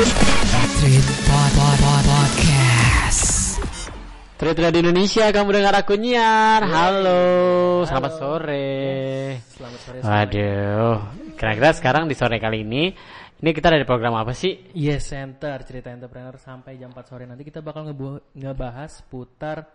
Treat Pod Pod Pod Podcast. Treat Radio Indonesia, kamu dengar aku nyiar. Halo, selamat sore. Selamat sore. Waduh, kira-kira sekarang di sore kali ini, ini kita ada di program apa sih? Yes Center cerita entrepreneur sampai jam 4 sore nanti kita bakal ngebahas putar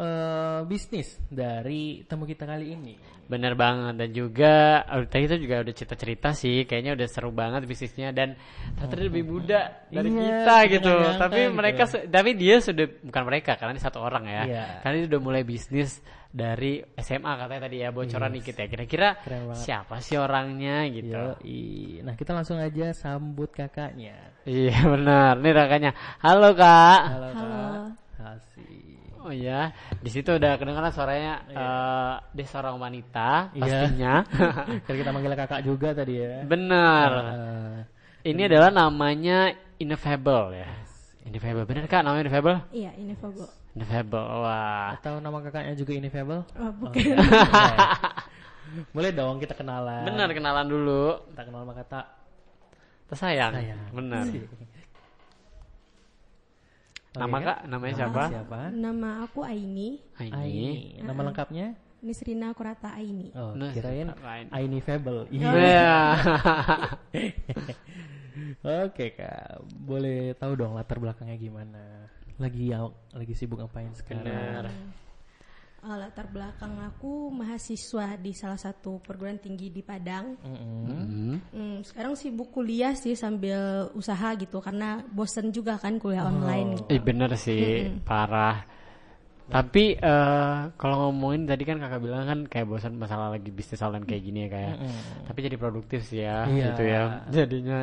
eh, bisnis dari temu kita kali ini. Bener banget dan juga oh, tadi itu juga udah cerita-cerita sih, kayaknya udah seru banget bisnisnya dan ternyata lebih muda dari Iya, kita gitu. Tapi gitu. mereka, tapi dia sudah bukan mereka karena ini satu orang ya. Iya. Karena dia udah mulai bisnis dari SMA katanya tadi ya bocoran dikit ya. Kira-kira siapa sih orangnya gitu? Yoi. Nah kita langsung aja sambut kakaknya. Iya benar, ini rekannya. Halo kak. Halo, kak. Asik. Oh iya, di situ udah kedengaran suaranya. eh dia seorang wanita Iya. pastinya. Karena kita manggil kakak juga tadi ya. benar. Eh, Ini adalah namanya Ineffable ya. Ineffable, bener kak namanya Ineffable? Iya, Fago. Ineffable, wah. atau nama kakaknya juga Ineffable? Oh, bukan. Boleh dong kita kenalan. Bener kenalan dulu. Kita kenal sama kata Tersayang. Sayang. Nama kak, namanya siapa? siapa? Nama aku Aini, Aini. Aini. Nama lengkapnya? Nisrina Kurata Aini. Oh, Nah, kirain Aini. Aini Fable. Iya. Oke kak, boleh tahu dong latar belakangnya gimana? Lagi ya, lagi sibuk ngapain sekarang? Bener. Eh, latar belakang aku mahasiswa di salah satu perguruan tinggi di Padang. Mm-mm. Hmm. Hmm, sekarang sibuk kuliah sih sambil usaha gitu karena bosen juga kan kuliah online. Ih bener sih, parah. Tapi eh, kalau ngomongin tadi kan kakak bilang kan kayak bosan masalah lagi bisnis online kayak gini ya kayak. Tapi jadi produktif sih ya, Iya. gitu ya. Jadinya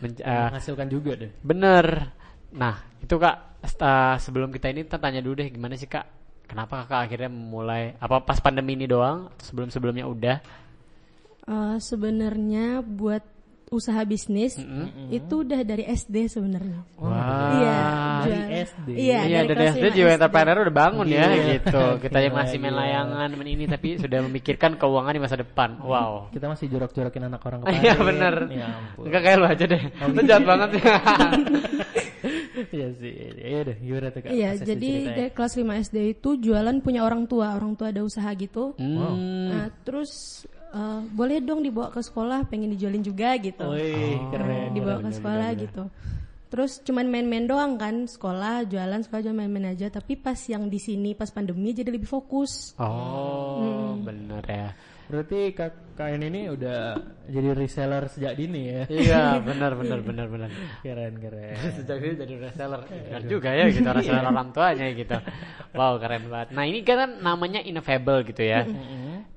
men- eh, Menghasilkan juga deh. bener. Nah itu kak eh, sebelum kita ini kita tanya dulu deh gimana sih kak? Kenapa kakak akhirnya memulai apa pas pandemi ini doang? Atau sebelum sebelumnya udah? Eh, Sebenarnya buat usaha bisnis itu udah dari SD sebenarnya. Wah. Iya, dari SD. Iya, Iya dari kelas SD jiwa entrepreneur udah bangun ya Iya. gitu. Kita yang masih main layangan main ini tapi sudah memikirkan keuangan di masa depan. Wow. Kita masih jorok-jorokin anak orang kemarin. Iya bener. Ya ampun. Enggak kayak lu aja deh. Lu jahat banget sih. Iya sih. Iya deh, gimana tuh kak? Iya, jadi dari kelas 5 SD itu jualan punya orang tua. Orang tua ada usaha gitu. Hmm. Nah, terus eh, boleh dong dibawa ke sekolah, pengen dijualin juga gitu. Wih, Oh. keren. dibawa ke sekolah gitu. Terus cuman main-main doang kan, sekolah, jualan, sekolah jualan main-main aja. Tapi pas yang di sini pas pandemi jadi lebih fokus. Oh, bener ya. Berarti kak kalian ini udah jadi reseller sejak dini ya? Iya, benar benar benar benar. Keren keren. Sejak ini jadi reseller. Keren juga ya gitu reseller orang tuanya gitu. Wow, keren banget. Nah, ini kan namanya Innovable gitu ya.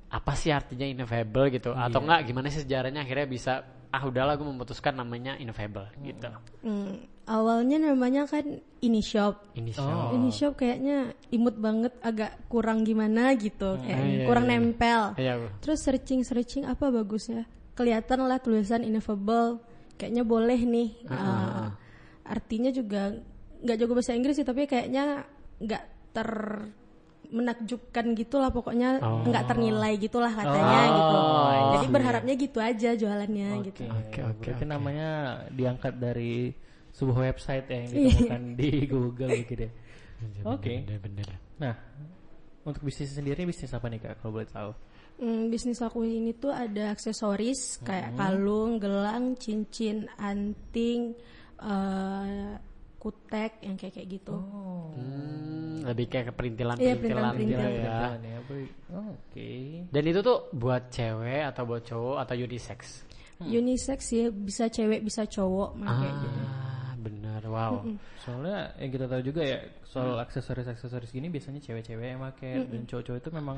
Apa sih artinya Innovable gitu? Atau enggak gimana sih sejarahnya akhirnya bisa ah udahlah gue memutuskan namanya Innovable gitu. Hmm, awalnya namanya kan ini shop. Ini Oh. show. Ini shop kayaknya imut banget, agak kurang gimana gitu, kayak iya, kurang iya. nempel. Iya. Terus searching searching apa bagusnya? Kelihatan lah tulisan ineffable, kayaknya boleh nih. Uh, artinya juga nggak jago bahasa Inggris sih, tapi kayaknya nggak ter menakjubkan gitulah pokoknya nggak ternilai gitulah katanya gitu. Jadi berharapnya gitu aja jualannya gitu. Oke oke. Berarti namanya diangkat dari sebuah website ya yang ditemukan di Google gitu deh. Oke. Bener. Nah, untuk bisnis sendiri bisnis apa nih kak kalau boleh tahu? Hmm, bisnis aku ini tuh ada aksesoris kayak kalung, gelang, cincin, anting, eh, kutek yang kayak kayak gitu. Hmm, lebih kayak ke perintilan Iya, perintilan gitu ya. Jalan ya, boy. Oh, Oke. Dan itu tuh buat cewek atau buat cowok atau unisex? Unisex ya, bisa cewek bisa cowok pakai gitu. Ah, bener. Wow. Soalnya yang kita tahu juga ya soal aksesoris-aksesoris gini biasanya cewek-cewek yang make dan cowok-cowok itu memang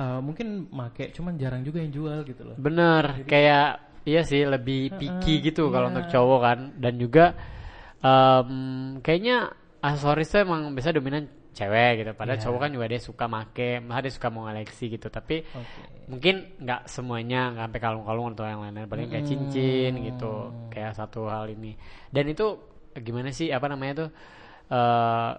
uh, mungkin make cuman jarang juga yang jual gitu loh. Bener, kayak iya sih lebih picky gitu kalau untuk cowok kan dan juga em, kayaknya aksesoris tuh emang biasa dominan cewek gitu. Padahal cowok kan juga dia suka make, malah dia suka mau ngoleksi gitu. Tapi mungkin nggak semuanya nggak sampai kalung-kalung atau yang lain-lain, paling kayak cincin gitu, kayak satu hal ini. Dan itu gimana sih apa namanya tuh? eh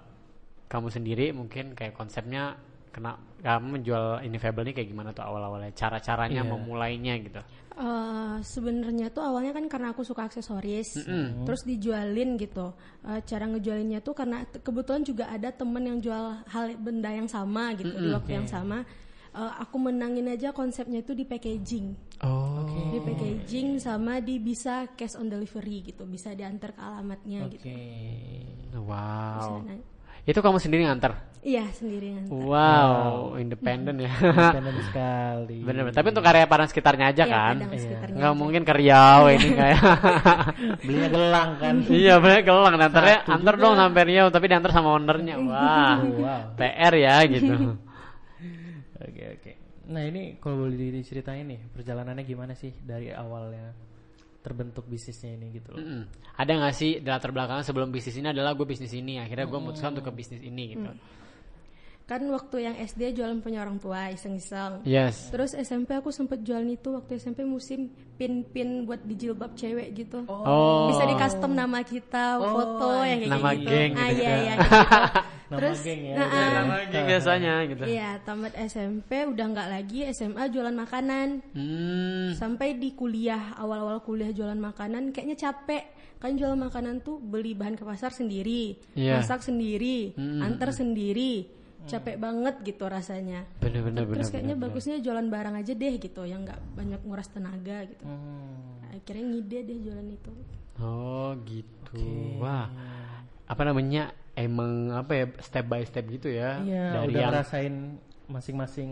kamu sendiri mungkin kayak konsepnya kena kamu menjual ini Fable ini kayak gimana tuh awal-awalnya? Cara-caranya Iya. memulainya gitu. Eh, sebenarnya tuh awalnya kan karena aku suka aksesoris, terus dijualin gitu. Eh, cara ngejualinnya tuh karena kebetulan juga ada temen yang jual hal benda yang sama gitu di waktu yang sama. Eh, aku menangin aja konsepnya itu di packaging, Oh. di packaging sama di bisa cash on delivery gitu, bisa diantar ke alamatnya Oke. gitu. Wow. Itu kamu sendiri nganter? Iya sendiri ngantar. Wow, independen ya. Independen sekali. Bener, tapi untuk karya padan sekitarnya aja Iya, kan? kadang sekitarnya Nggak aja. mungkin ke Riau ini kayak. Belinya gelang kan. iya bener gelang antarnya Satu antar juga. dong sampai Riau tapi diantar sama ownernya. Wah. Wow. PR ya gitu. Oke oke. Nah ini kalau boleh diceritain nih perjalanannya gimana sih dari awalnya terbentuk bisnisnya ini gitu loh. Mm-mm. Ada nggak sih di latar belakang sebelum bisnis ini adalah gue bisnis ini akhirnya gue memutuskan untuk ke bisnis ini gitu. Kan waktu yang SD jualan punya orang tua iseng-iseng. Yes. Terus SMP aku sempet jualan itu waktu SMP musim pin-pin buat di jilbab cewek gitu. Oh. Bisa di custom nama kita, foto yang kayak Nama gitu. geng ah, gitu iya, ya. iya, gitu. Nama Terus, geng ya. nah, ah, Lagi biasanya gitu. iya, tamat SMP udah nggak lagi SMA jualan makanan. Hmm. Sampai di kuliah, awal-awal kuliah jualan makanan kayaknya capek. Kan jualan makanan tuh beli bahan ke pasar sendiri, Iya. masak sendiri, Hmm. antar sendiri. Capek banget gitu rasanya. Bener-bener bener. Terus kayaknya bagusnya jualan barang aja deh gitu, yang nggak banyak nguras tenaga gitu. Hmm. Akhirnya ngide deh jualan itu. Oh gitu. Wah. Apa namanya? Emang apa ya step by step gitu ya? Iya dari udah yang ngerasain masing-masing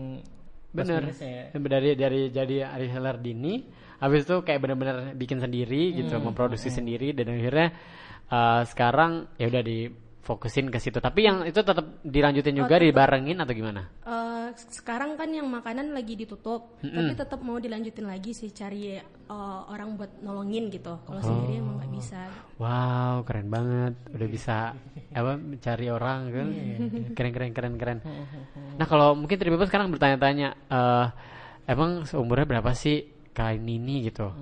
bener ya. dari dari jadi reseller dini habis itu kayak bener-bener bikin sendiri gitu Hmm. memproduksi sendiri dan akhirnya uh, sekarang ya udah difokusin ke situ. Tapi yang itu tetap dilanjutin juga dibarengin atau gimana? Eh, sekarang kan yang makanan lagi ditutup, tapi tetap mau dilanjutin lagi sih cari eh, orang buat nolongin gitu. Kalau sendiri emang nggak bisa. wow keren banget. Udah bisa apa mencari orang kan? Keren keren keren keren. Nah kalau mungkin Tribubu sekarang bertanya-tanya eh emang seumurnya berapa sih kak ini gitu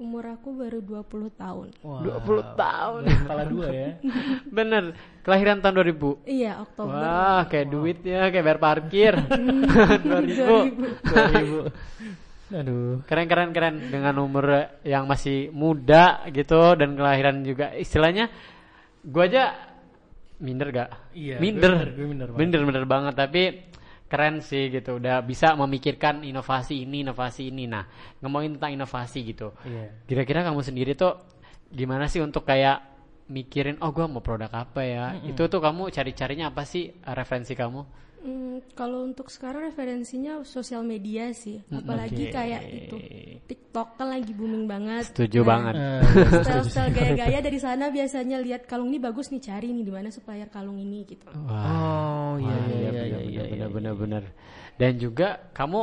Umur aku baru 20 tahun. Wah, 20 tahun dari kepala dua ya. bener kelahiran tahun 2000 Iya, Oktober. Wah, kayak duit ya, kayak bayar parkir. 2000. 2000. Aduh. Keren keren keren dengan umur yang masih muda gitu dan kelahiran juga istilahnya gua aja minder gak? Iya, minder. gue minder, gue minder banget. minder minder banget tapi keren sih gitu. Udah bisa memikirkan inovasi ini inovasi ini. Nah ngomongin tentang inovasi gitu. Iya. kira-kira kamu sendiri tuh gimana sih untuk kayak mikirin oh gua mau produk apa ya? Itu tuh kamu cari-carinya apa sih referensi kamu Hmm, kalau untuk sekarang referensinya sosial media sih, apalagi oke. kayak itu TikTok kan lagi booming banget. setuju Nah, banget Eh, Style-style gaya-gaya dari sana biasanya lihat kalung ini bagus nih cari nih di mana supplier kalung ini gitu. oh iya Wah, iya iya benar, iya benar, iya. benar, benar. Dan juga kamu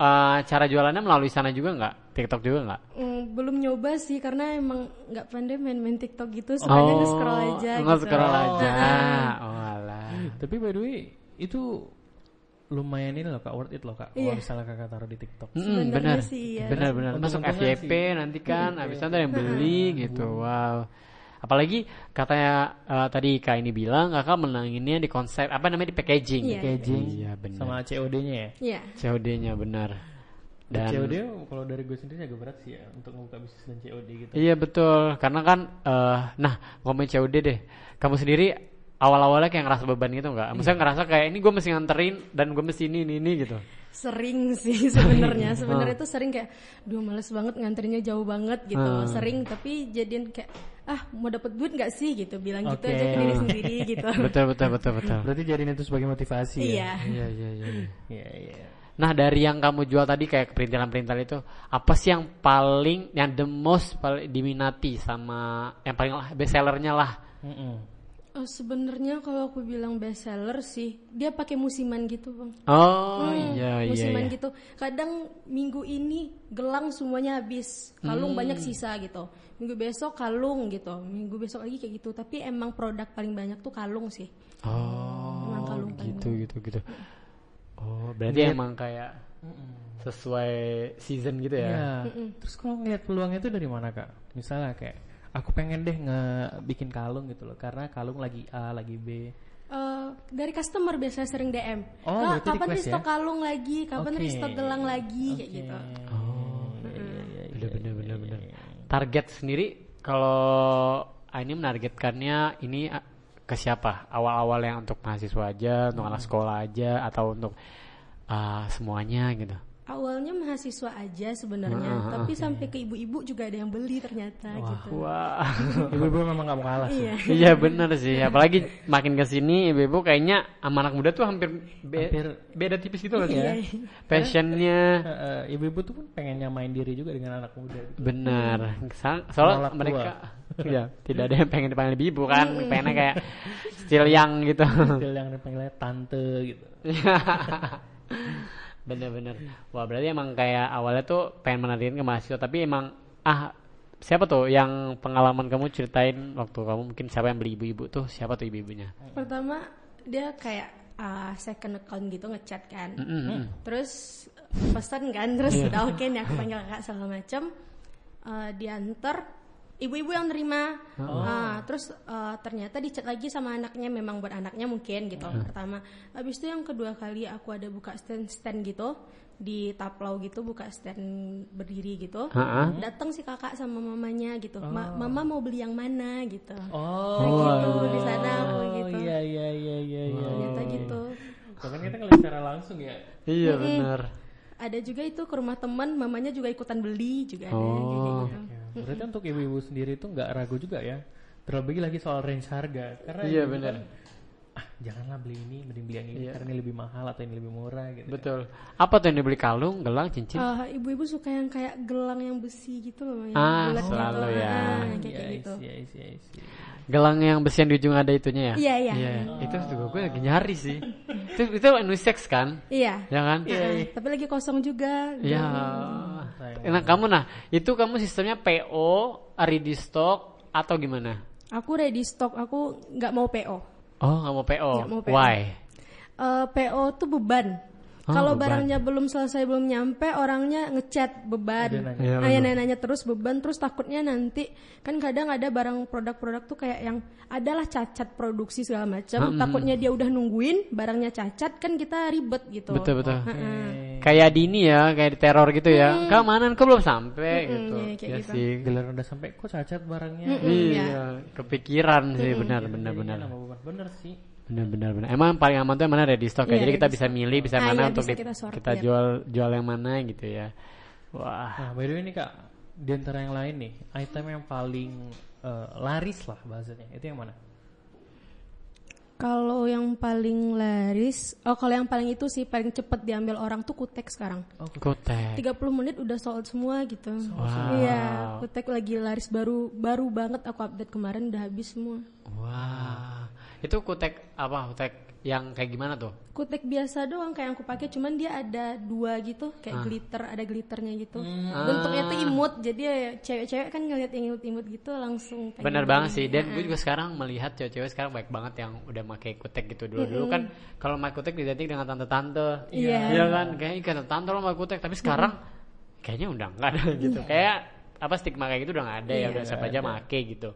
eh, cara jualannya melalui sana juga nggak? TikTok juga nggak? Hmm, belum nyoba sih karena emang nggak pandai main-main TikTok gitu, sukanya nge-scroll aja gitu. nge-scroll aja. Nah, Oh, alah. Tapi by the way, itu lumayan ini loh kak, worth it loh kak. Kalau Iya. misalnya kakak taruh di TikTok. Mm, benar, sih, iya. benar, benar. Masuk FYP nanti kan, habis itu ada yang beli gitu. Wow. Apalagi katanya eh, tadi kak ini bilang kakak menanginnya di konsep apa namanya di packaging. Iya. Packaging Iya benar. sama COD-nya ya. Iya. COD-nya benar. Dan COD kalau dari gue sendiri agak berat sih ya untuk membuka bisnis dan COD gitu. Iya betul, karena kan, eh nah ngomongin COD deh, kamu sendiri awal-awalnya kayak ngerasa beban gitu nggak? Maksudnya ngerasa kayak ini gue mesti nganterin dan gue mesti ini ini, ini gitu. Sering sih sebenarnya. Sebenarnya tuh sering kayak, duh males banget nganterinnya jauh banget gitu. Sering tapi jadian kayak, ah mau dapet duit nggak sih gitu. Bilang gitu Oke. aja ke diri sendiri gitu. betul betul betul betul. Berarti jadiin itu sebagai motivasi ya. Iya. Iya iya iya. iya. Iya iya. Nah dari yang kamu jual tadi kayak perintilan-perintilan itu, apa sih yang paling, yang the most paling diminati sama yang paling best sellernya lah? Mm-mm. Oh, sebenarnya kalau aku bilang best seller sih, dia pakai musiman gitu bang. Oh Hmm, iya iya. musiman iya. gitu. Kadang minggu ini gelang semuanya habis, kalung Hmm. banyak sisa gitu. Minggu besok kalung gitu, minggu besok lagi kayak gitu. Tapi emang produk paling banyak tuh kalung sih. Oh Emang kalung paling gitu gitu gitu. Oh berarti emang kayak sesuai season gitu ya? Iya. Terus kalau ngeliat peluangnya itu dari mana kak? Misalnya kayak aku pengen deh ngebikin kalung gitu loh, karena kalung lagi A, lagi B. Eh, dari customer biasanya sering DM. Oh, "Kak, berarti kapan request restock ya? kalung lagi? Kapan Oke. restock gelang lagi kayak gitu. Oh, iya, iya, iya, bener bener iya, bener iya, bener. iya. Target sendiri kalau ah, ini menargetkannya ini ah, ke siapa? Awal-awal yang untuk mahasiswa aja, untuk Hmm. anak sekolah aja, atau untuk ah, semuanya gitu? Awalnya mahasiswa aja sebenarnya, Ah, ah, tapi sampai ke ibu-ibu juga ada yang beli ternyata gitu. Wah, Ibu-ibu memang gak mau kalah sih. Iya. iya bener sih. Apalagi makin ke sini ibu-ibu kayaknya sama anak muda tuh hampir, be- Hampir- beda tipis gitu kan ya. Iya. Passionnya ibu-ibu tuh pun pengen nyamain diri juga dengan anak muda. gitu. benar. Soalnya mereka ya tidak ada yang pengen dipanggil ibu kan, pengennya kayak still young gitu. Still yang dipanggilnya tante gitu. Bener-bener. Wah berarti emang kayak awalnya tuh pengen menargetkan ke mahasiswa, tapi emang ah siapa tuh yang pengalaman kamu ceritain waktu kamu mungkin siapa yang beli ibu-ibu tuh siapa tuh ibu-ibunya? Pertama dia kayak uh, second account gitu ngechat kan. Mm-mm. Terus pesan kan, terus udah oke nih aku panggil kakak segala macam. Uh, diantar ibu-ibu yang nerima. Ah, terus uh, ternyata dicat lagi sama anaknya memang buat anaknya mungkin gitu. Pertama, habis itu yang kedua kali aku ada buka stand stand gitu di Taplau gitu buka stand berdiri gitu. Ha-ha. Datang si kakak sama mamanya gitu. Ma- mama mau beli yang mana gitu. Oh, Kayak gitu di sana aku gitu. iya iya iya iya iya. Ternyata gitu. Bahkan kita ngeliat secara langsung ya. Iya benar. Ada juga itu ke rumah teman, mamanya juga ikutan beli juga ada Oh. kayak gitu. Berarti untuk ibu-ibu sendiri itu nggak ragu juga ya. Terlebih lagi soal range harga. Karena Iya, benar. kan, ah janganlah beli ini, mending beli yang ini Iya. karena ini lebih mahal atau ini lebih murah gitu. Betul. Apa tuh yang dibeli kalung, gelang, cincin? Eh, ibu-ibu suka yang kayak gelang yang besi gitu loh, yang Ah, bulat selalu gitu. ya. Ah, Iya, kayak kayak gitu. Iya, iya, iya. Gelang yang besi yang di ujung ada itunya ya? Iya, iya. Itu juga gue lagi nyari sih. itu itu unisex kan? Iya. Ya kan? Ah, tapi lagi kosong juga. Iya. Sayang. Nah kamu nah itu kamu sistemnya PO, ready stock atau gimana? Aku ready stock, aku nggak mau PO. Oh nggak mau PO. Nggak mau PO. Why? Eh, PO tuh beban. Oh, Kalau barangnya belum selesai belum nyampe, orangnya ngechat beban. Nanya. Iya, Nanya nanya terus beban, terus takutnya nanti kan kadang ada barang produk-produk tuh kayak yang adalah cacat produksi segala macam. Takutnya dia udah nungguin barangnya cacat, kan kita ribet gitu. Betul betul. Oke. Kayak di ini ya, kayak di teror gitu ya. Keamanan kok belum sampai gitu. iya, kayak Iya gitu. sih. Giliran udah sampai kok cacat barangnya. Iya, kepikiran sih benar benar Jadinya benar. beban. Bener sih. Benar benar benar. Emang paling aman tuh yang mana ready stock ya. Iya, Jadi kita bisa stock. milih bisa Ah, mana iya, untuk bisa kita sortir. kita jual jual yang mana gitu ya. Wah. Nah, by the way nih kak, di antara yang lain nih, item yang paling eh, laris lah bahasanya, itu yang mana? Kalau yang paling laris, oh kalau yang paling itu sih paling cepet diambil orang tuh kutek sekarang. Kotek. 30 menit udah sold semua gitu. Wow. Iya, kutek lagi laris baru baru banget aku update kemarin udah habis semua. Wah. Itu kutek apa? Kutek yang kayak gimana tuh? Kutek biasa doang kayak yang aku pakai cuman dia ada dua gitu Ah. kayak glitter ada glitternya gitu. Hmm. Bentuknya tuh imut jadi ya cewek-cewek kan ngeliat yang imut-imut gitu langsung pengen Bener beli. banget sih. Dan gue juga sekarang melihat cewek-cewek sekarang baik banget yang udah pakai kutek gitu. Dulu-dulu kan kalau pakai kutek identik dengan tante-tante. Iya. Iya kan? Kayak "Ih, kata tante lo pakai kutek. Tapi sekarang kayaknya udah enggak ada gitu. Kayak apa stigma kayak gitu udah nggak ada ya. Udah siapa aja make gitu.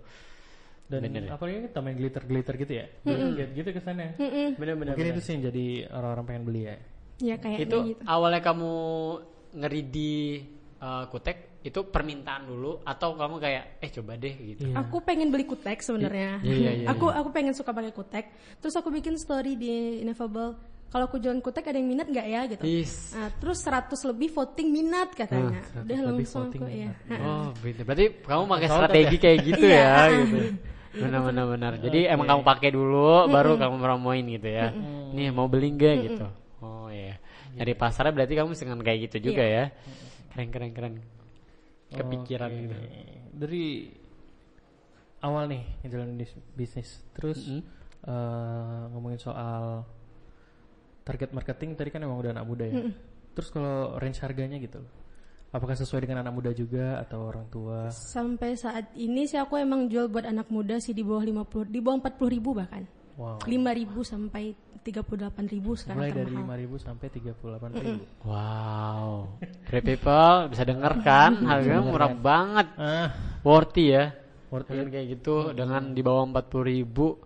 Dan Bener ya? apalagi kita main glitter-glitter gitu ya, Lihat gitu kesannya. Bener-bener. Mungkin itu sih yang jadi orang-orang pengen beli ya. Ya kayaknya itu gitu. awalnya kamu ngeri di uh, kutek itu permintaan dulu atau kamu kayak eh coba deh gitu. Iya. Aku pengen beli kutek sebenarnya. Iya, iya, iya, aku aku pengen suka pakai kutek. Terus aku bikin story di Ineffable. Kalau aku jualan kutek ada yang minat nggak ya gitu. Is. Nah, terus 100 lebih voting minat katanya. Ah, 100 Udah lebih langsung voting aku ya. minat. Oh, gitu. Berarti kamu pakai strategi kayak gitu Iya. ya gitu. Benar benar benar. Jadi emang kamu pakai dulu baru kamu promoin gitu ya. Nih mau beli enggak gitu. Oh iya. Dari pasarnya berarti kamu dengan kayak gitu juga ya. Keren keren keren. Kepikiran Oke. gitu. Dari awal nih bis- bisnis, terus eh, ngomongin soal target marketing tadi kan emang udah anak muda ya. Terus kalau range harganya gitu, apakah sesuai dengan anak muda juga atau orang tua? Sampai saat ini sih aku emang jual buat anak muda sih di bawah 50 di bawah 40 ribu bahkan. Wow. 5 ribu sampai 38 ribu sekarang Mulai dari termahal. 5.000 sampai 38.000. Wow. Free people bisa denger kan? Harganya murah banget. Ah, Worthy ya. worth Dengan it. kayak gitu dengan di bawah 40 ribu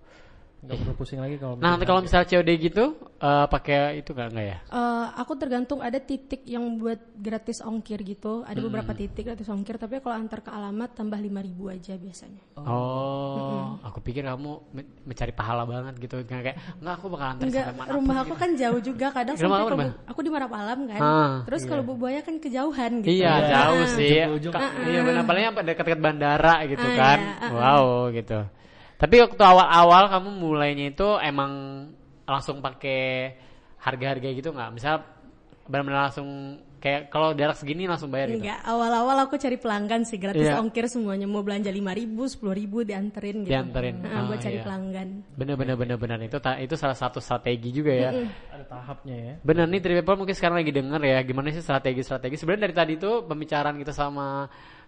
nggak perlu pusing lagi kalau Nah, nanti kalau misalnya COD gitu eh, pakai itu nggak nggak ya? Eh, aku tergantung ada titik yang buat gratis ongkir gitu. Ada beberapa titik gratis ongkir, tapi kalau antar ke alamat tambah 5000 aja biasanya. Oh, aku pikir kamu me- mencari pahala banget gitu. Nggak kayak enggak aku bakal antar Enggak, sampai mana rumah aku gitu. kan jauh juga. Kadang Rumah sampai di Bu- aku di Marapalam kan. Ah, Terus kalau Bu Buaya kan kejauhan gitu. Iya, Iya. jauh sih. Ujung-ujung. Ka- Iya, benar paling dekat-dekat bandara gitu Ah, kan. iya, ah, ah. Wow, gitu. Tapi waktu awal-awal kamu mulainya itu emang langsung pakai harga-harga gitu nggak? Misal benar-benar langsung kayak kalau jarak segini langsung bayar gitu. Enggak, awal-awal aku cari pelanggan sih gratis Iya. ongkir semuanya mau belanja 5000, 10000 dianterin gitu. Dianterin. Nah, buat Ah, cari iya. pelanggan. Bener bener bener bener itu itu salah satu strategi juga ya. ada tahapnya ya Bener nih Tri People mungkin sekarang lagi denger ya gimana sih strategi-strategi. Sebenarnya dari tadi tuh pembicaraan kita sama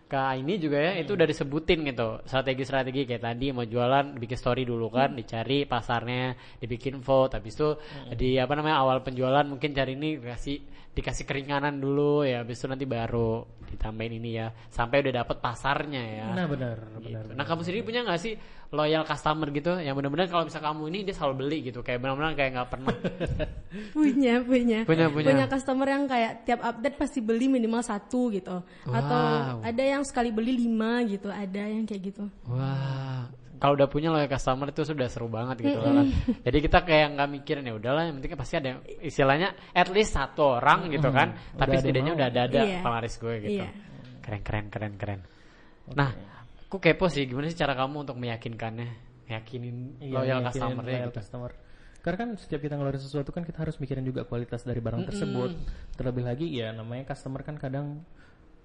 Kak ini juga ya itu udah disebutin gitu. Strategi-strategi kayak tadi mau jualan bikin story dulu kan dicari pasarnya dibikin vote habis itu di apa namanya awal penjualan mungkin cari ini dikasih dikasih keringanan dulu ya habis itu nanti baru ditambahin ini ya. Sampai udah dapet pasarnya ya. Nah benar Gitu. benar Nah kamu sendiri punya nggak sih loyal customer gitu? Yang benar-benar kalau misal kamu ini dia selalu beli gitu. Kayak benar-benar kayak nggak pernah. Punya. Punya Punya, punya. customer yang kayak tiap update pasti beli minimal satu gitu. Atau Wow. ada yang sekali beli lima gitu ada yang kayak gitu. Wah, kalau udah punya loyal customer itu sudah seru banget gitu kan. Jadi kita kayak nggak mikirin ya udahlah, yang penting kan pasti ada yang- istilahnya at least satu orang gitu kan. Udah Tapi setidaknya udah ada ada Iya. penglaris gue gitu. Iya. Keren keren keren keren. Nah, aku kepo sih gimana sih cara kamu untuk meyakinkannya, meyakinin Iya, loyal customer-nya loyal gitu. customer. Karena kan setiap kita ngeluarin sesuatu kan kita harus mikirin juga kualitas dari barang tersebut. Terlebih lagi ya namanya customer kan kadang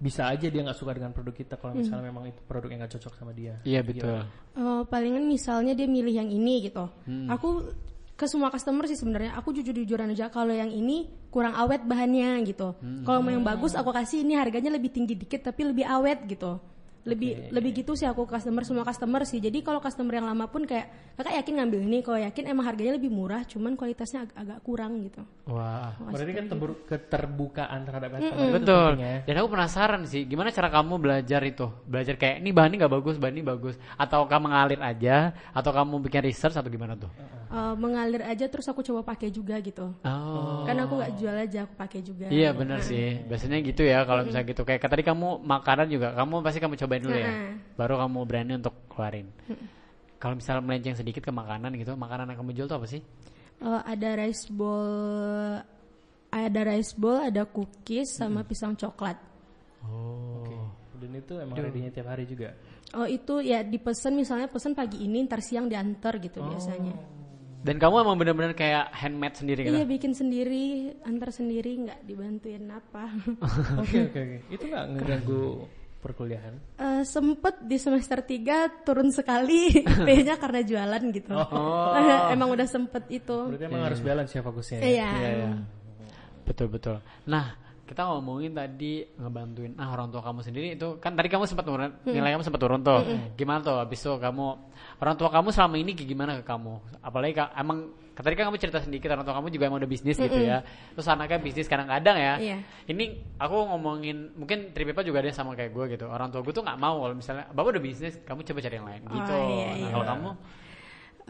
bisa aja dia nggak suka dengan produk kita kalau misalnya memang itu produk yang nggak cocok sama dia. Iya betul. Eh, palingan misalnya dia milih yang ini gitu Hmm. aku ke semua customer sih sebenarnya aku jujur jujuran aja kalau yang ini kurang awet bahannya gitu Hmm. kalau mau yang bagus aku kasih ini harganya lebih tinggi dikit tapi lebih awet gitu lebih lebih gitu sih aku customer semua customer sih jadi kalau customer yang lama pun kayak kakak yakin ngambil ini kalau yakin emang harganya lebih murah cuman kualitasnya ag- agak kurang gitu Wah. Berarti kan terbur- keterbukaan terhadap customer itu Betul. ya. Dan aku penasaran sih, gimana cara kamu belajar itu? Belajar kayak ini bahan ini nggak bagus, bahan ini bagus, atau kamu ngalir aja, atau kamu bikin research atau gimana tuh? Eh, mengalir aja terus aku coba pakai juga gitu Oh. kan aku nggak jual aja aku pakai juga Iya benar sih. Biasanya gitu ya kalau misalnya gitu kayak tadi kamu makanan juga kamu pasti kamu cobain dulu ya. Baru kamu berani untuk keluarin. Kalau misalnya melenceng sedikit ke makanan gitu, makanan yang kamu jual tuh apa sih? Eh, ada rice bowl ada rice bowl ada cookies sama pisang coklat Oh. Oke. Dan itu emang ready-nya tiap hari juga. oh itu ya dipesan misalnya pesan pagi ini ntar siang diantar gitu biasanya Dan kamu emang benar-benar kayak handmade sendiri gitu? iya bikin sendiri antar sendiri nggak dibantuin apa Oke oke oke. Itu nggak ngeganggu perkuliahan? Eh, sempet di semester 3 turun sekali P-nya karena jualan gitu emang udah sempet itu Berarti emang harus balance ya fokusnya. ya? iya Iya, iya. Betul betul. Nah, kita ngomongin tadi ngebantuin ah orang tua kamu sendiri itu kan tadi kamu sempat turun nilai kamu sempat turun tuh. Gimana tuh habis itu kamu orang tua kamu selama ini gimana ke kamu? Apalagi ka- emang tadi kan kamu cerita sedikit orang tua kamu juga emang udah bisnis gitu ya. Terus anaknya bisnis kadang-kadang ya. Iya. Ini aku ngomongin mungkin Tripepa juga ada yang sama kayak gue gitu. Orang tua gue tuh nggak mau kalau misalnya bapak udah bisnis, kamu coba cari yang lain gitu. iya, Nah, iya. kalau kamu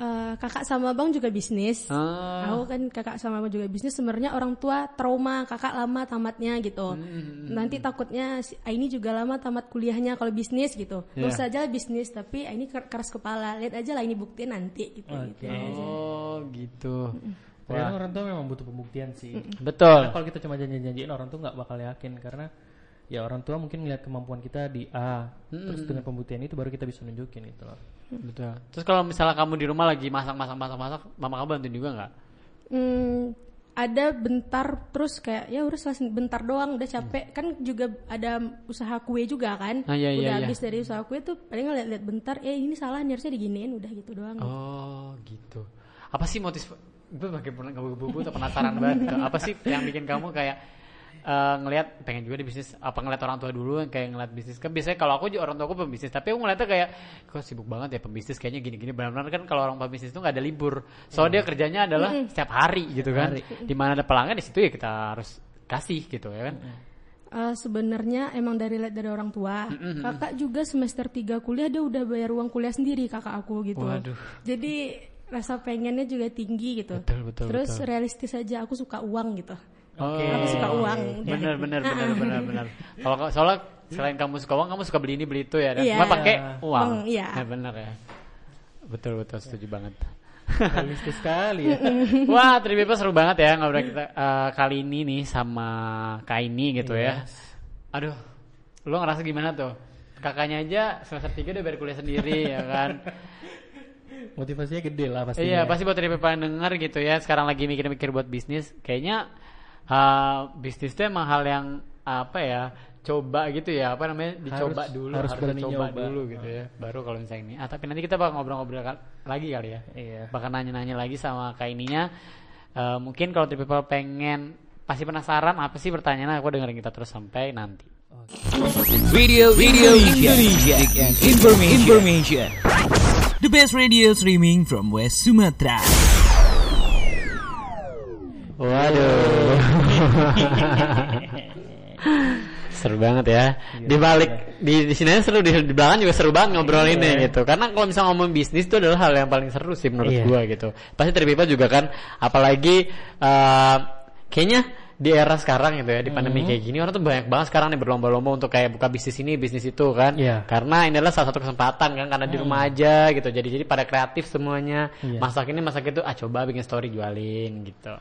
Eh, kakak sama bang juga bisnis Ah. Aku kan kakak sama abang juga bisnis sebenarnya orang tua trauma kakak lama tamatnya gitu. Hmm, Nanti takutnya si ini juga lama tamat kuliahnya kalau bisnis gitu. Iya. Terus saja bisnis tapi ini ker- keras kepala. Lihat aja lah ini buktiin nanti gitu. gitu. Oh, gitu. Ternyata orang tua memang butuh pembuktian sih. Betul. Karena kalau kita cuma janji-janjiin orang tuh nggak bakal yakin karena ya orang tua mungkin ngeliat kemampuan kita di A, terus dengan pembuktian itu baru kita bisa nunjukin itu loh. Betul. Terus kalau misalnya kamu di rumah lagi masak-masak masak-masak, mama kamu bantuin juga nggak? Hmm, ada bentar terus kayak ya udah selesai bentar doang udah capek kan juga ada usaha kue juga kan Ah, iya, iya, udah iya. habis dari usaha kue tuh paling ngeliat-liat bentar eh ini salah nih harusnya diginiin udah gitu doang Oh, gitu. Apa sih motif? Gue makin pernah bubu tuh penasaran banget. Gitu. Apa sih yang bikin kamu kayak eh, ngelihat pengen juga di bisnis? Apa ngeliat orang tua dulu kayak ngeliat bisnis? Kan biasanya kalau aku juga orang tua aku pembisnis, tapi aku ngeliatnya kayak kok sibuk banget ya pembisnis kayaknya gini-gini. Benar-benar kan kalau orang pembisnis itu nggak ada libur. Soalnya dia kerjanya adalah setiap hari gitu kan. Di mana ada pelanggan di situ ya kita harus kasih gitu ya kan. Eh, sebenarnya emang dari lihat dari orang tua. Kakak juga semester 3 kuliah dia udah bayar uang kuliah sendiri kakak aku gitu. Waduh. Jadi rasa pengennya juga tinggi gitu. Betul, betul, Terus betul. realistis aja aku suka uang gitu. Oke. Aku suka uang. Bener bener bener bener bener. Kalau soalnya selain kamu suka uang, kamu suka beli ini beli itu ya. Dan Iya. cuma pakai uang. Uang, iya. Ya, bener ya. Betul betul setuju banget. Realistis sekali ya. Wah, Tripipa seru banget ya ngobrol kita eh, kali ini nih sama Kaini gitu ya. Aduh, lo ngerasa gimana tuh? Kakaknya aja semester 3 udah bayar kuliah sendiri ya kan. Motivasinya gede lah pastinya. Iya, pasti buat yang denger gitu ya. Sekarang lagi mikir-mikir buat bisnis, kayaknya eh, bisnis itu emang hal yang apa ya? Coba gitu ya, apa namanya? Dicoba Harus- dulu, harus harus, berani dicoba nyoba. dulu gitu ya. Baru kalau misalnya ini. Ah, tapi nanti kita bakal ngobrol-ngobrol lagi kali ya. Iya. Bahkan nanya-nanya lagi sama Kaininya. Eh, mungkin kalau Tripipa pengen pasti penasaran apa sih pertanyaannya aku dengerin kita terus sampai nanti. Radio Radio Indonesia, and information. information. The best radio streaming from West Sumatra. Waduh. seru banget ya. Di balik di di sini seru di, di belakang juga seru banget ngobrolinnya gitu. Karena kalau misalnya ngomong bisnis itu adalah hal yang paling seru sih menurut Iya. gua gitu. Pasti Tripipa juga kan apalagi eh, kayaknya di era sekarang gitu ya di pandemi kayak gini orang tuh banyak banget sekarang nih berlomba-lomba untuk kayak buka bisnis ini bisnis itu kan Iya. karena ini adalah salah satu kesempatan kan karena di rumah aja gitu jadi jadi pada kreatif semuanya Iya. masak ini masak itu ah coba bikin story jualin gitu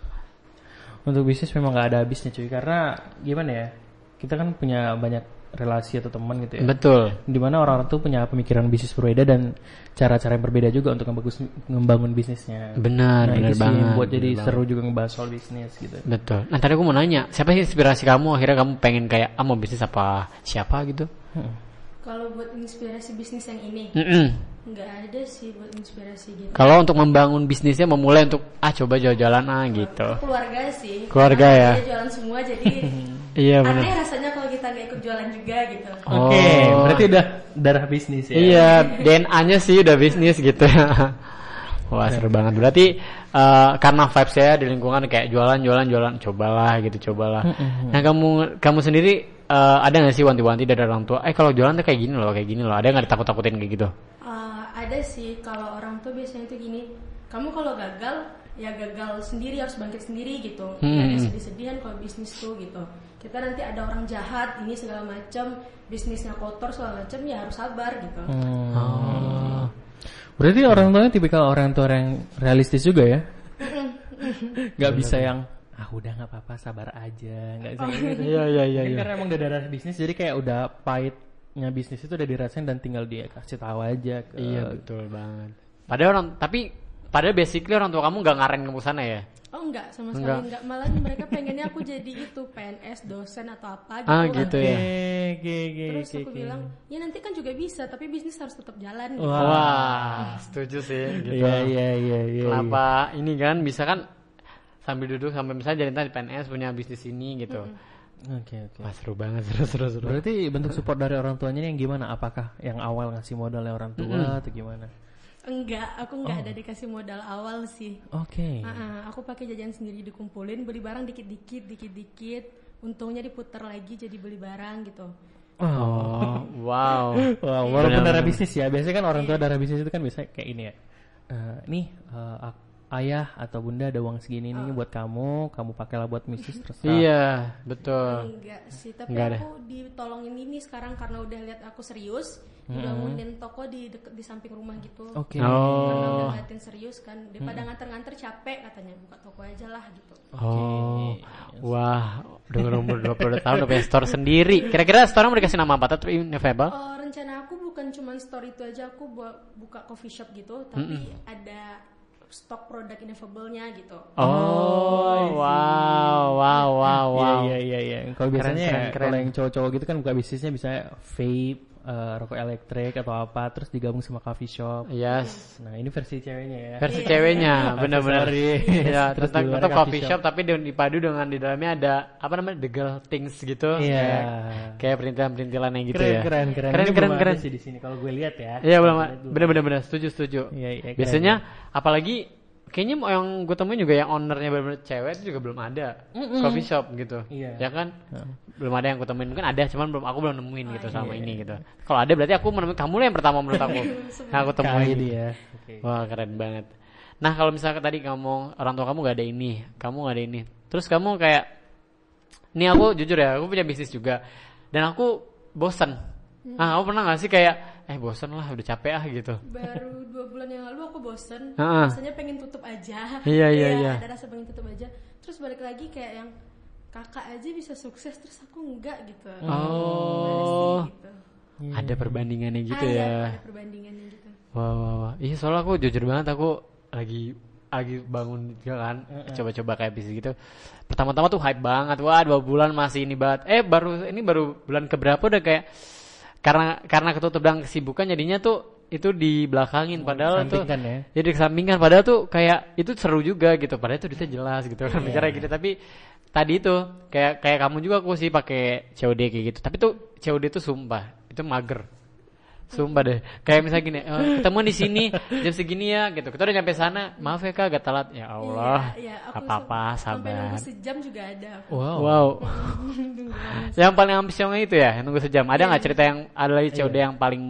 Untuk bisnis memang nggak ada habisnya cuy karena gimana ya kita kan punya banyak relasi atau teman gitu ya. betul Di mana orang-orang tuh punya pemikiran bisnis berbeda dan cara-cara yang berbeda juga untuk ngebagus, ngembangun bisnisnya. Benar, nah, benar banget, buat jadi benar seru juga ngebahas soal bisnis gitu. Betul. Nah tadi aku mau nanya, siapa sih inspirasi kamu akhirnya kamu pengen kayak ah mau bisnis apa siapa gitu? Hmm. Kalau buat inspirasi bisnis yang ini, Mm-mm. nggak ada sih buat inspirasi gitu. Kalau untuk membangun bisnisnya memulai untuk ah coba jalan-jalan ah gitu. Keluarga sih. Keluarga Karena ya? Dia jualan semua jadi Iya aneh benar. rasanya kalau kita nggak ikut jualan juga gitu. Oke, Oh. berarti udah darah bisnis ya. Iya, DNA-nya sih udah bisnis gitu. Wah seru banget. Berarti eh, karena vibes saya di lingkungan kayak jualan, jualan, jualan, cobalah gitu, cobalah. Nah kamu kamu sendiri eh, ada nggak sih wanti-wanti dari orang tua? Eh kalau jualan tuh kayak gini loh, kayak gini loh. Ada nggak ditakut-takutin kayak gitu? Uh, ada sih kalau orang tuh biasanya tuh gini, kamu kalau gagal ya gagal sendiri harus bangkit sendiri gitu. Nggak ada Hmm. sedih-sedihan kalau bisnis tuh gitu. Kita nanti ada orang jahat ini segala macam, bisnisnya kotor segala macam ya harus sabar gitu. Hmm. Oh. Berarti orang tuanya tipikal orang tua yang realistis juga ya? Gak bisa yang ah udah nggak apa-apa sabar aja, nggak bisa kayak gitu. Iya iya iya. Iya. karena emang udah darah bisnis jadi kayak udah pahitnya bisnis itu udah dirasain dan tinggal dia kasih tahu aja ke Iya betul banget. Padahal orang tapi padahal basically orang tua kamu nggak ngaren kamu sana ya? Oh enggak sama sekali enggak malah mereka pengennya aku jadi itu PNS dosen atau apa gitu. Ah gitu ya. oke, oke, Terus oke, aku bilang, ya nanti kan juga bisa, tapi bisnis harus tetap jalan. gitu. Wah. Wah, setuju sih gitu. Iya, iya, iya, iya. Kenapa ini kan bisa kan sambil duduk sampai misalnya jadi ntar di PNS punya bisnis ini gitu. Oke, oke. Wah seru banget, seru seru seru. Berarti bentuk support dari orang tuanya yang gimana? Apakah yang awal ngasih modalnya orang tua atau gimana? Enggak, aku enggak ada dikasih modal awal sih. Oke. Ah, ah, aku pakai jajan sendiri dikumpulin, beli barang dikit-dikit, dikit-dikit. Untungnya diputar lagi jadi beli barang gitu. Oh, wow. Wah, walaupun darah bisnis ya. Biasanya kan orang tua darah bisnis itu kan bisa kayak ini ya. Eh, nih eh, ak- ayah atau bunda ada uang segini nih buat kamu, kamu pakailah buat bisnis terus. Iya, betul. Enggak sih, tapi Enggak ada. aku ditolongin ini sekarang karena udah lihat aku serius, dibangunin toko di deket, di samping rumah gitu. Oke. Karena udah Oh. ngeliatin serius kan, daripada nganter-nganter capek katanya buka toko aja lah gitu. Oh, wah, udah umur 20 tahun udah punya store sendiri. Kira-kira store mau dikasih nama apa? Tetap Inevable? Oh, rencana aku bukan cuma store itu aja, aku buat buka coffee shop gitu, tapi ada stok produk ineffable-nya gitu. Oh, wow, wow, wow, wow. Iya, iya, iya, iya. Kalau biasanya keren, ya, keren. kalau yang cowok-cowok gitu kan buka bisnisnya bisa vape, eh, rokok elektrik atau apa, terus digabung sama coffee shop. Yes. Nah, ini versi ceweknya ya. Versi ceweknya, benar-benar. Sorry. Ya, Terus luar tentang coffee coffee shop, tapi dipadu dengan di dalamnya ada apa namanya the girl things gitu. Iya. Kayak- Kayak perintilan-perintilan yang gitu keren, ya. keren, keren. Keren, Ini keren, keren. sih di sini kalau gue lihat ya. Iya belum, bener, setuju setuju. Iya, iya, keren, Biasanya apalagi kayaknya yang gue temuin juga yang ownernya bener-bener cewek itu juga belum ada coffee shop gitu. Iya. Ya kan? Belum ada yang gue temuin mungkin ada cuman belum aku belum nemuin gitu sama ini gitu. Kalau ada berarti aku menemukan kamu lah yang pertama menurut aku. nah, aku temuin. Kali dia. Oke. Wah keren banget. Nah kalau misalnya tadi kamu orang tua kamu gak ada ini, kamu gak ada ini, terus kamu kayak, nih aku jujur ya, aku punya bisnis juga, dan aku bosan. Nah kamu pernah gak sih kayak, eh bosan lah, udah capek ah gitu. baru dua bulan yang lalu aku bosen rasanya pengen tutup aja Iya, iya, iya. ada rasa pengen tutup aja terus balik lagi kayak yang kakak aja bisa sukses terus aku enggak gitu Oh. Sih, gitu. Ada perbandingannya gitu Ah, iya, ya. ada perbandingannya gitu Wah, wah, wah. Iya soalnya aku jujur banget aku lagi lagi bangun juga kan, coba-coba kayak bisnis gitu. Pertama-tama tuh hype banget, wah dua bulan masih ini banget. Eh baru ini baru bulan keberapa udah kayak karena karena ketutup dan kesibukan jadinya tuh itu di belakangin padahal tuh ya. jadi kesampingkan padahal tuh kayak itu seru juga gitu. Padahal itu duitnya jelas gitu. Kan mikirnya gitu. Tapi tadi itu kayak kayak kamu juga aku sih pakai COD kayak gitu. Tapi tuh COD tuh sumpah itu mager sumpah deh. Kayak misalnya gini "Eh, ketemu di sini jam segini ya gitu. Kita udah nyampe sana maaf ya kak agak telat. Ya Allah. Iya, iya, aku apa apa sem- sampai nunggu sabar. sejam juga ada. Aku. Wow. wow. Yang paling ambisiusnya itu ya yang nunggu sejam. Ada nggak cerita yang ada lagi COD yang paling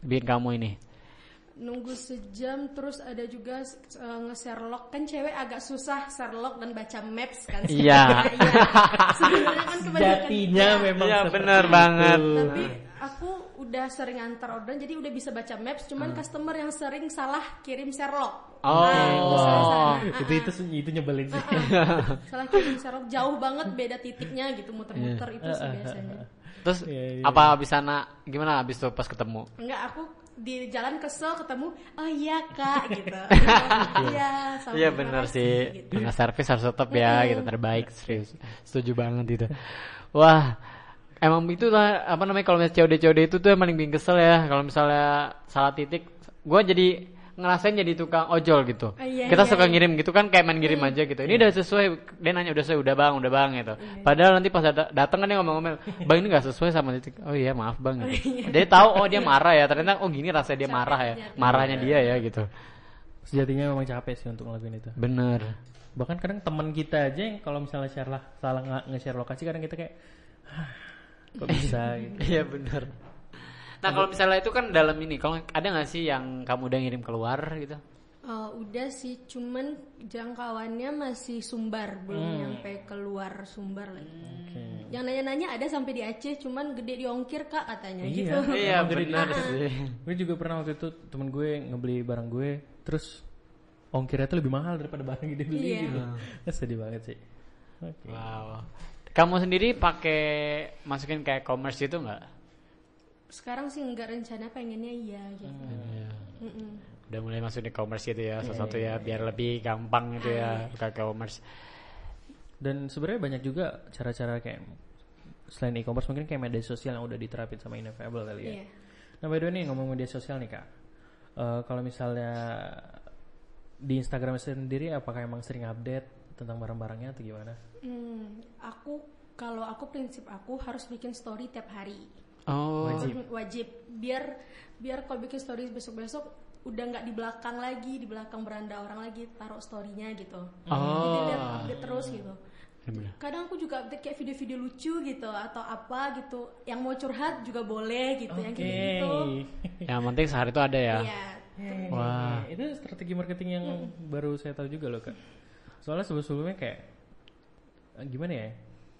bikin kamu ini nunggu sejam terus ada juga uh, nge-share log kan cewek agak susah share log dan baca maps kan Iya. Iya. sebenarnya kan kebanyakan Jatinya Iya. memang Iya bener itu. banget tapi aku udah sering antar orderan jadi udah bisa baca maps cuman customer yang sering salah kirim share log Oh. Nah, itu salah sana. itu itu itu nyebelin sih. salah kirim share log jauh banget beda titiknya gitu muter-muter itu sih biasanya Terus Iya, iya, apa abis sana gimana abis tuh pas ketemu? enggak aku di jalan kesel ketemu oh iya kak gitu iya Iya benar sih. gitu. Karena servis harus tetap ya gitu terbaik serius. Setuju banget itu. Wah, emang itu lah apa namanya kalau misalnya COD COD itu tuh yang paling bikin kesel ya. Kalau misalnya salah titik, gua jadi ngerasain jadi tukang ojol gitu. Ah, iya, Kita iya, suka iya. ngirim gitu kan kayak main ngirim aja gitu. Ini udah sesuai. Dia nanya udah sesuai, udah bang, udah bang gitu. Padahal nanti pas dat- datang kan dia ngomong-ngomel, bang ini nggak sesuai sama titik. Oh iya maaf bang. Gitu. Dia tahu oh dia marah ya. Ternyata oh gini rasanya dia marah ya. Marahnya dia ya gitu. Sejatinya memang capek sih untuk ngelakuin itu. Bener. Bahkan kadang teman kita aja yang kalau misalnya share lah salah nge- nge-share lokasi kadang kita kayak "Hah, kok bisa gitu. Iya benar. Nah kalau misalnya itu kan dalam ini, kalau ada nggak sih yang kamu udah ngirim keluar gitu? Eh, udah sih, cuman jangkauannya masih Sumbar, belum nyampe keluar Sumbar lagi. Oke. Yang nanya-nanya ada sampai di Aceh, cuman gede di ongkir kak katanya Iya. gitu. Iya benar sih. Gue juga pernah waktu itu temen gue ngebeli barang gue terus ongkirnya tuh lebih mahal daripada barang yang dia beli Iya. gitu. Sedih banget sih. Oke. Wow. Kamu sendiri pakai masukin kayak commerce itu nggak? Sekarang sih nggak rencana pengennya iya gitu. Mm-mm. Udah mulai masuk di commerce gitu ya, sesuatu ya, biar lebih gampang gitu ya, buka commerce. Dan sebenarnya banyak juga cara-cara kayak selain e-commerce mungkin kayak media sosial yang udah diterapin sama Inevable kali ya. Iya. Nah by the way nih ngomong media sosial nih kak, Eh, kalau misalnya di Instagram sendiri apakah emang sering update tentang barang-barangnya atau gimana? Hmm, aku kalau aku prinsip aku harus bikin story tiap hari. Oh, wajib wajib biar biar kalau bikin story besok besok udah nggak di belakang lagi di belakang beranda orang lagi taruh storynya gitu jadi Oh. biar update terus gitu bener. kadang aku juga update kayak video-video lucu gitu atau apa gitu yang mau curhat juga boleh gitu yang kayak gitu Yang penting sehari itu ada ya. Iya. Wah. itu strategi marketing yang baru saya tahu juga loh kak. Soalnya sebelum-sebelumnya kayak eh, gimana ya?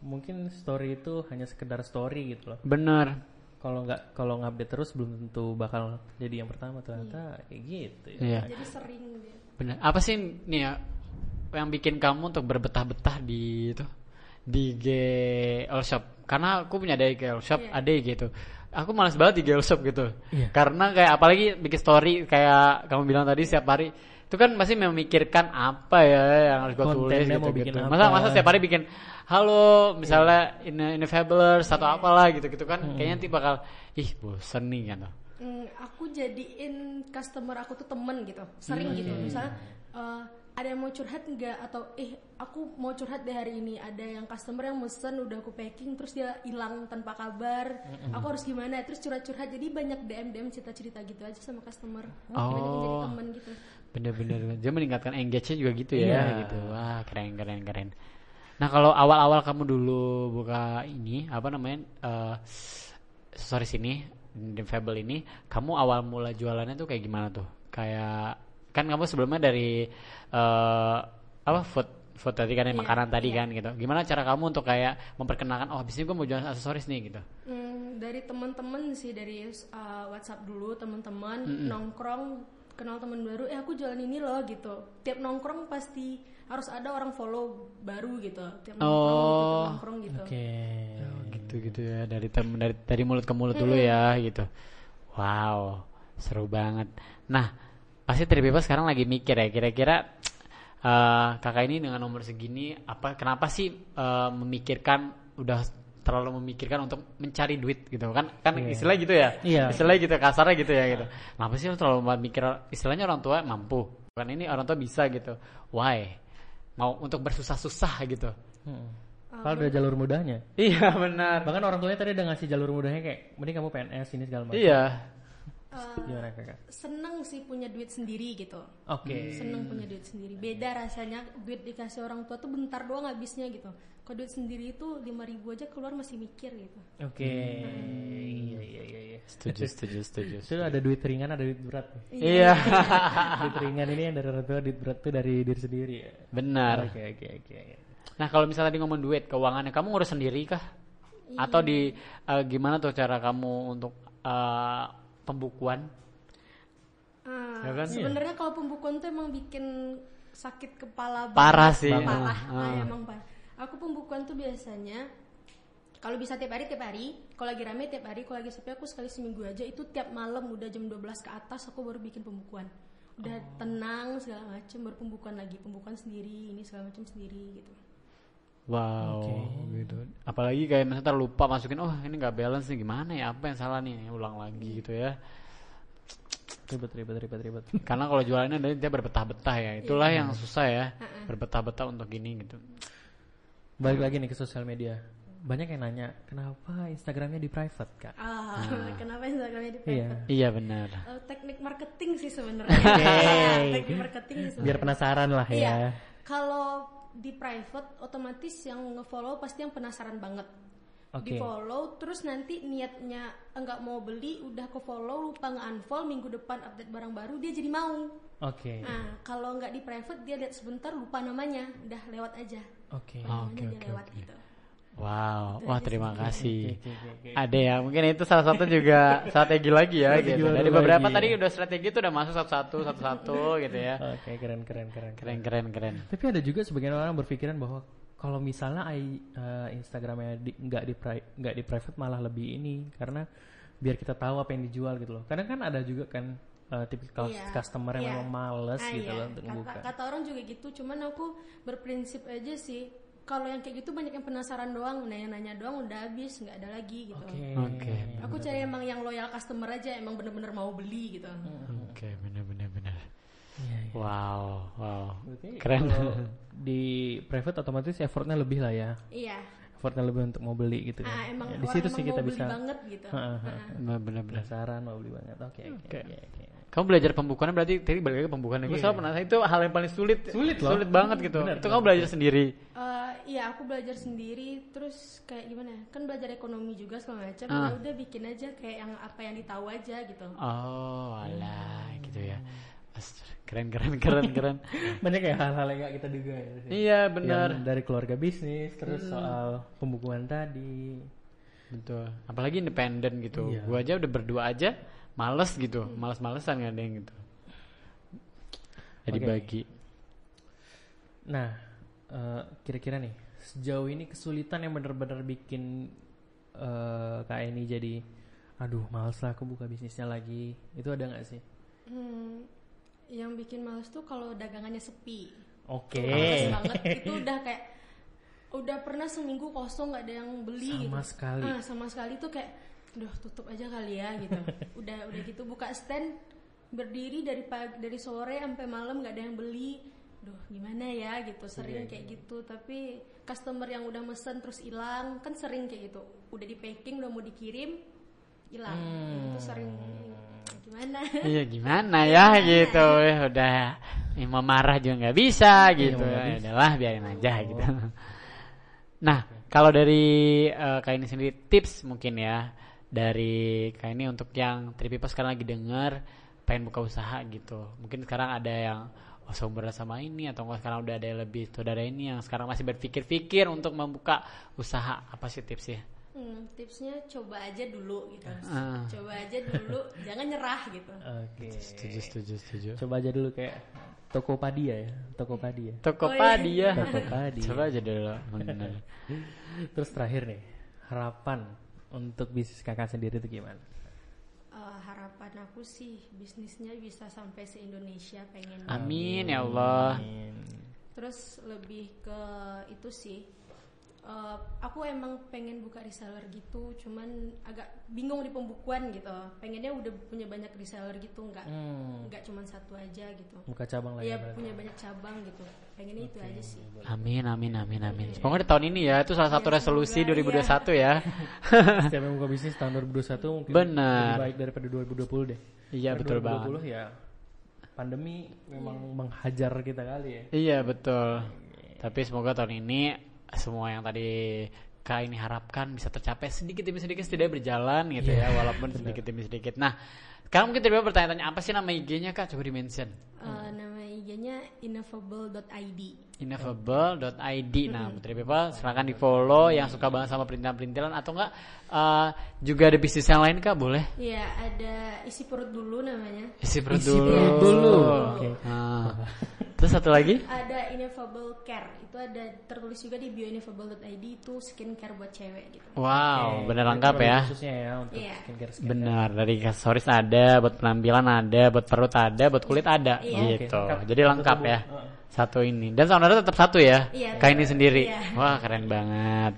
Mungkin story itu hanya sekedar story gitu loh. Bener. Kalau nggak kalau ngupdate terus belum tentu bakal jadi yang pertama ternyata kayak gitu ya. Iya. jadi sering gitu. Bener. Apa sih nih ya yang bikin kamu untuk berbetah-betah di itu di GL Shop? Karena aku punya ada GL Shop, Iya. ada gitu. Aku malas banget di GL Shop gitu. Iya. Karena kayak apalagi bikin story kayak kamu bilang tadi setiap hari itu kan masih memikirkan apa ya yang harus gue tulis gitu, mau bikin gitu. Masa masa setiap hari bikin halo misalnya ini ini fabulous atau apalah gitu gitu kan kayaknya nanti bakal ih bosen nih kan Hmm, aku jadiin customer aku tuh temen gitu sering gitu. misalnya eh, ada yang mau curhat nggak? Atau eh aku mau curhat deh hari ini. Ada yang customer yang mesen udah aku packing terus dia hilang tanpa kabar. Aku harus gimana? Terus curhat-curhat. Jadi banyak DM DM cerita-cerita gitu aja sama customer. Banyak yang jadi Oh. temen gitu bener-bener dia meningkatkan engage-nya juga gitu ya Iya. gitu wah keren keren keren nah kalau awal-awal kamu dulu buka ini apa namanya eh sorry sini di Fable ini kamu awal mula jualannya tuh kayak gimana tuh kayak kan kamu sebelumnya dari eh apa food food tadi kan yang Iya, makanan tadi iya. kan gitu. Gimana cara kamu untuk kayak memperkenalkan oh abis ini gue mau jualan aksesoris nih gitu. Hmm, dari teman-teman sih dari uh, WhatsApp dulu teman-teman nongkrong kenal teman baru eh aku jualan ini loh gitu tiap nongkrong pasti harus ada orang follow baru gitu tiap nongkrong gitu Oh. tiap nongkrong gitu Oke. Oh, gitu gitu ya dari tem dari dari mulut ke mulut dulu ya gitu. Wow, seru banget. Nah, pasti Tripipa sekarang lagi mikir ya kira-kira eh, kakak ini dengan nomor segini apa kenapa sih eh, memikirkan udah terlalu memikirkan untuk mencari duit gitu. Kan kan istilah gitu ya. Iya. istilah gitu kasarnya gitu ya gitu. Kenapa sih lu terlalu mikir istilahnya orang tua mampu? Kan ini orang tua bisa gitu. Why? Mau untuk bersusah-susah gitu. Hmm. Kalau ada jalur mudahnya. iya benar. Bahkan orang tuanya tadi udah ngasih jalur mudahnya kayak, mending kamu PNS ini segala macam. iya Uh, Gimana kakak? seneng sih punya duit sendiri gitu Oke. seneng punya duit sendiri beda rasanya duit dikasih orang tua tuh bentar doang habisnya gitu kalau duit sendiri itu 5000 ribu aja keluar masih mikir gitu Oke. Iya iya iya iya. setuju setuju setuju Itu ada duit ringan, ada duit berat. iya duit ringan ini yang dari orang tua, duit berat tuh dari diri sendiri ya. benar Oke oke oke. nah kalau misalnya tadi ngomong duit keuangannya kamu ngurus sendiri kah atau di eh, gimana tuh cara kamu untuk eh, pembukuan. Ah, Ya kan? sebenarnya kalau pembukuan tuh emang bikin sakit kepala Parah banget. sih. parah. Ah, Ah, ah. emang parah. Aku pembukuan tuh biasanya kalau bisa tiap hari tiap hari. Kalau lagi rame tiap hari. Kalau lagi sepi aku sekali seminggu aja. Itu tiap malam udah jam 12 ke atas aku baru bikin pembukuan. Udah Oh. tenang segala macem. Baru pembukuan lagi. Pembukuan sendiri ini segala macam sendiri gitu wow gitu. Apalagi kayak misalnya ntar lupa masukin oh ini nggak balance nih gimana ya? Apa yang salah nih? Ulang lagi gitu ya. Ribet ribet ribet ribet. karena kalau jualannya dari dia berbetah-betah ya. Itulah yang susah ya berbetah-betah untuk ini gitu. Balik lagi nih ke sosial media. Banyak yang nanya, kenapa Instagramnya di private kak? ah kenapa Instagramnya di Iya. private? Iya benar. Eh, teknik marketing sih sebenarnya. Teknik marketing sih sebenarnya. Biar penasaran lah Iya. Kalau di private otomatis yang nge-follow pasti yang penasaran banget. Oke. Di follow terus nanti niatnya enggak mau beli udah ke follow lupa nge-unfollow minggu depan update barang baru dia jadi mau. Oke. Nah, kalau nggak di private dia lihat sebentar lupa namanya, udah lewat aja. Oke. Oh, oke Namanya oke dia lewat gitu. Wow wah terima kasih ada ya mungkin itu salah satu juga strategi lagi ya Strategi gitu dari beberapa lagi, tadi udah strategi itu udah masuk satu-satu satu-satu gitu ya Oke, keren keren keren. keren keren keren Tapi ada juga sebagian orang berpikiran bahwa kalau misalnya I- eh, Instagramnya di, nggak di nggak di private malah lebih ini karena biar kita tahu apa yang dijual gitu loh. Karena kan ada juga kan eh, tipikal Iya, customer yang iya. memang males Ah, gitu iya. loh untuk kata, membuka. kata orang juga gitu, cuman aku berprinsip aja sih. Kalau yang kayak gitu banyak yang penasaran doang, nanya-nanya doang udah habis, nggak ada lagi gitu. Oke. Oke. Aku cari emang yang loyal customer aja, emang bener-bener mau beli gitu. oke benar benar benar Iya, iya. wow wow Berarti keren di private otomatis effortnya lebih lah ya. Iya. Effortnya lebih untuk mau beli gitu Ah, kan. emang Ya, di situ emang sih mau kita beli bisa banget gitu. Heeh, heeh. Ah. benar penasaran mau beli banget. Oke oke Oke. Kamu belajar pembukuannya berarti tadi balik lagi ke pembukuan. Gue selalu penasaran itu hal yang paling sulit. Sulit loh. Sulit banget gitu. Benar, itu kamu belajar sendiri. Eh, iya aku belajar sendiri terus kayak gimana ya, kan belajar ekonomi juga segala macam Ah. ya udah bikin aja kayak yang apa yang ditahu aja gitu Oh, alah gitu ya. Keren keren keren keren. Banyak ya hal-hal yang gak kita duga ya. iya benar. Yang dari keluarga bisnis terus soal pembukuan tadi. Betul. Apalagi independen gitu. Iya. Gua aja udah berdua aja males gitu. Males-malesan nggak ada yang gitu. Jadi Oke. bagi. Nah, eh, kira-kira nih sejauh ini kesulitan yang benar-benar bikin eh kayak ini jadi aduh males lah aku buka bisnisnya lagi itu ada nggak sih? Hmm, yang bikin males tuh kalau dagangannya sepi Oke. Males banget itu udah kayak udah pernah seminggu kosong nggak ada yang beli Sama gitu. sekali. Ah, sama sekali tuh kayak udah tutup aja kali ya gitu. Udah udah gitu buka stand berdiri dari pagi dari sore sampai malam nggak ada yang beli. Duh gimana ya gitu. Sering kayak gitu tapi customer yang udah mesen terus hilang kan sering kayak gitu. Udah di packing udah mau dikirim hilang. Itu sering. Gimana? Iya gimana ya gitu. Ya udah ya, mau marah juga nggak bisa gitu. Ya udahlah biarin aja gitu. Nah, kalau dari eh, Kak ini sendiri tips mungkin ya dari Kak ini untuk yang Tripipa sekarang lagi denger pengen buka usaha gitu. Mungkin sekarang ada yang oh seumuran sama ini atau enggak sekarang udah ada yang lebih saudara ini yang sekarang masih berpikir-pikir untuk membuka usaha. Apa sih tipsnya? Hmm, tipsnya coba aja dulu gitu. Ah. Coba aja dulu, jangan nyerah gitu. Oke. Setuju, setuju, setuju. Coba aja dulu kayak Tokopedia ya, Tokopedia. Tokopedia. Tokopedia. Coba aja dulu. Terus terakhir nih, harapan untuk bisnis kakak sendiri itu gimana? Eh, harapan aku sih bisnisnya bisa sampai se Indonesia pengen. Amin ya Allah. Terus lebih ke itu sih. Eh, aku emang pengen buka reseller gitu, cuman agak bingung di pembukuan gitu. Pengennya udah punya banyak reseller gitu, nggak Hmm. nggak cuman satu aja gitu. Buka cabang lagi. Iya berarti. punya banyak cabang gitu. Pengennya itu aja sih. Amin, amin, amin, amin. Semoga di tahun ini ya itu salah satu resolusi 2021 ya. Setiap yang buka bisnis tahun 2021 mungkin Benar. lebih baik daripada 2020 deh. Iya betul 2020 banget. ya pandemi memang menghajar kita kali ya. Iya betul. Tapi semoga tahun ini semua yang tadi Kak ini harapkan bisa tercapai sedikit demi sedikit setidaknya berjalan gitu ya walaupun sedikit demi sedikit. Nah, sekarang mungkin tiba-tiba bertanya-tanya apa sih nama IG-nya Kak? Coba di-mention. Eh, nama IG-nya ineffable.id. Ineffable.id. Nah, Putri People silakan di follow yang suka banget sama perintilan-perintilan atau enggak eh, juga ada bisnis yang lain Kak? Boleh? Iya, ada isi perut dulu namanya. Isi perut Isi dulu. perut dulu. Oke. Nah. Terus satu lagi? Ada Ineffable Care. Itu ada tertulis juga di bio ineffable.id itu skincare buat cewek gitu. Wow, Oke, bener lengkap ya. Khususnya ya untuk Iya. skincare skincare. Benar, dari aksesoris ada, buat penampilan ada, buat perut ada, buat kulit ada, Iya. gitu. Lengkap. Jadi lengkap ya. Satu ini. Dan soundnya tetap satu ya. Iya, Kayak ini sendiri. Iya. Wah, keren banget.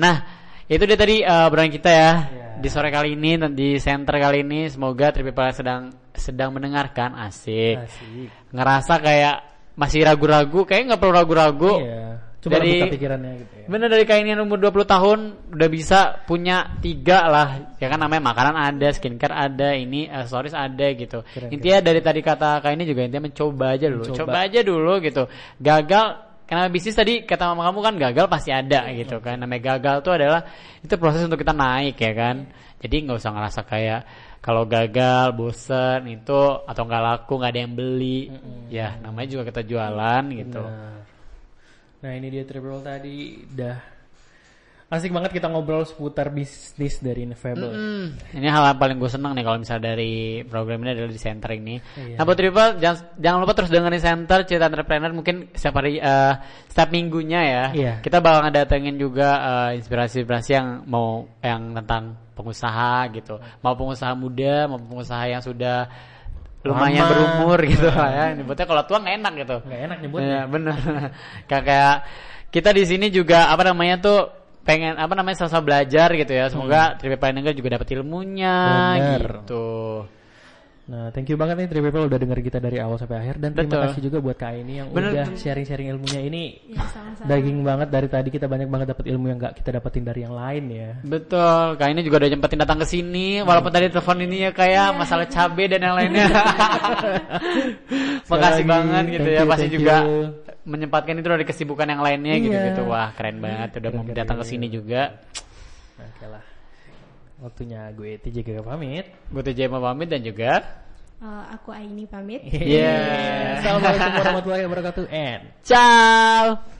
Nah, itu dia tadi uh, obrolan kita ya Iya. di sore kali ini di center kali ini. Semoga Triple sedang sedang mendengarkan asik. Asik. Ngerasa kayak masih ragu-ragu, kayak nggak perlu ragu-ragu. Iya. Coba Dari- buka pikirannya gitu ya. Bener dari kain yang umur 20 tahun udah bisa punya tiga lah. Ya kan namanya makanan ada skincare ada ini aksesoris ada gitu. Keren, intinya dari tadi kata kain ini juga intinya mencoba aja dulu. Mencoba. coba aja dulu gitu. Gagal karena bisnis tadi kata mama kamu kan gagal pasti ada gitu kan. Namanya gagal tuh adalah itu proses untuk kita naik ya kan. Jadi nggak usah ngerasa kayak kalau gagal bosen itu atau nggak laku nggak ada yang beli. Ya namanya juga kita jualan gitu. Benar. Nah ini dia Triple tadi dah asik banget kita ngobrol seputar bisnis dari Ineffable. Hmm, ini hal yang paling gue seneng nih kalau misalnya dari program ini adalah di center ini. Iya. Nah, buat Rival, jangan, jangan lupa terus dengerin center cerita entrepreneur mungkin setiap hari, eh, setiap minggunya ya. Iya. Kita bakal ngedatengin juga eh, inspirasi-inspirasi yang mau yang tentang pengusaha gitu, mau pengusaha muda, mau pengusaha yang sudah lumayan Lama. berumur gitu lah ya. Nyebutnya kalau tua nggak enak gitu. Nggak enak nyebutnya. Iya benar. kayak kita di sini juga apa namanya tuh pengen apa namanya selesai belajar gitu ya. Semoga Tripe Panenga juga dapat ilmunya Bener. gitu. Nah, thank you banget nih Three People udah denger kita dari awal sampai akhir dan terima Betul. kasih juga buat Kak ini yang Bener. udah sharing-sharing ilmunya ini Ya, sama-sama. daging banget dari tadi kita banyak banget dapat ilmu yang nggak kita dapetin dari yang lain ya. Betul, kak ini juga udah nyempetin datang ke sini walaupun tadi telepon ini ya kayak masalah cabe dan yang lainnya. Makasih lagi, banget gitu thank ya, you, pasti juga you. menyempatkan itu dari kesibukan yang lainnya Iya. gitu-gitu. Wah, keren banget udah mau Keren, datang ke sini juga. Nah, Oke lah. Waktunya gue TJ Gaga pamit. Gue TJ mau pamit dan juga Eh, aku Aini pamit. Iya. Assalamualaikum warahmatullahi wabarakatuh and ciao.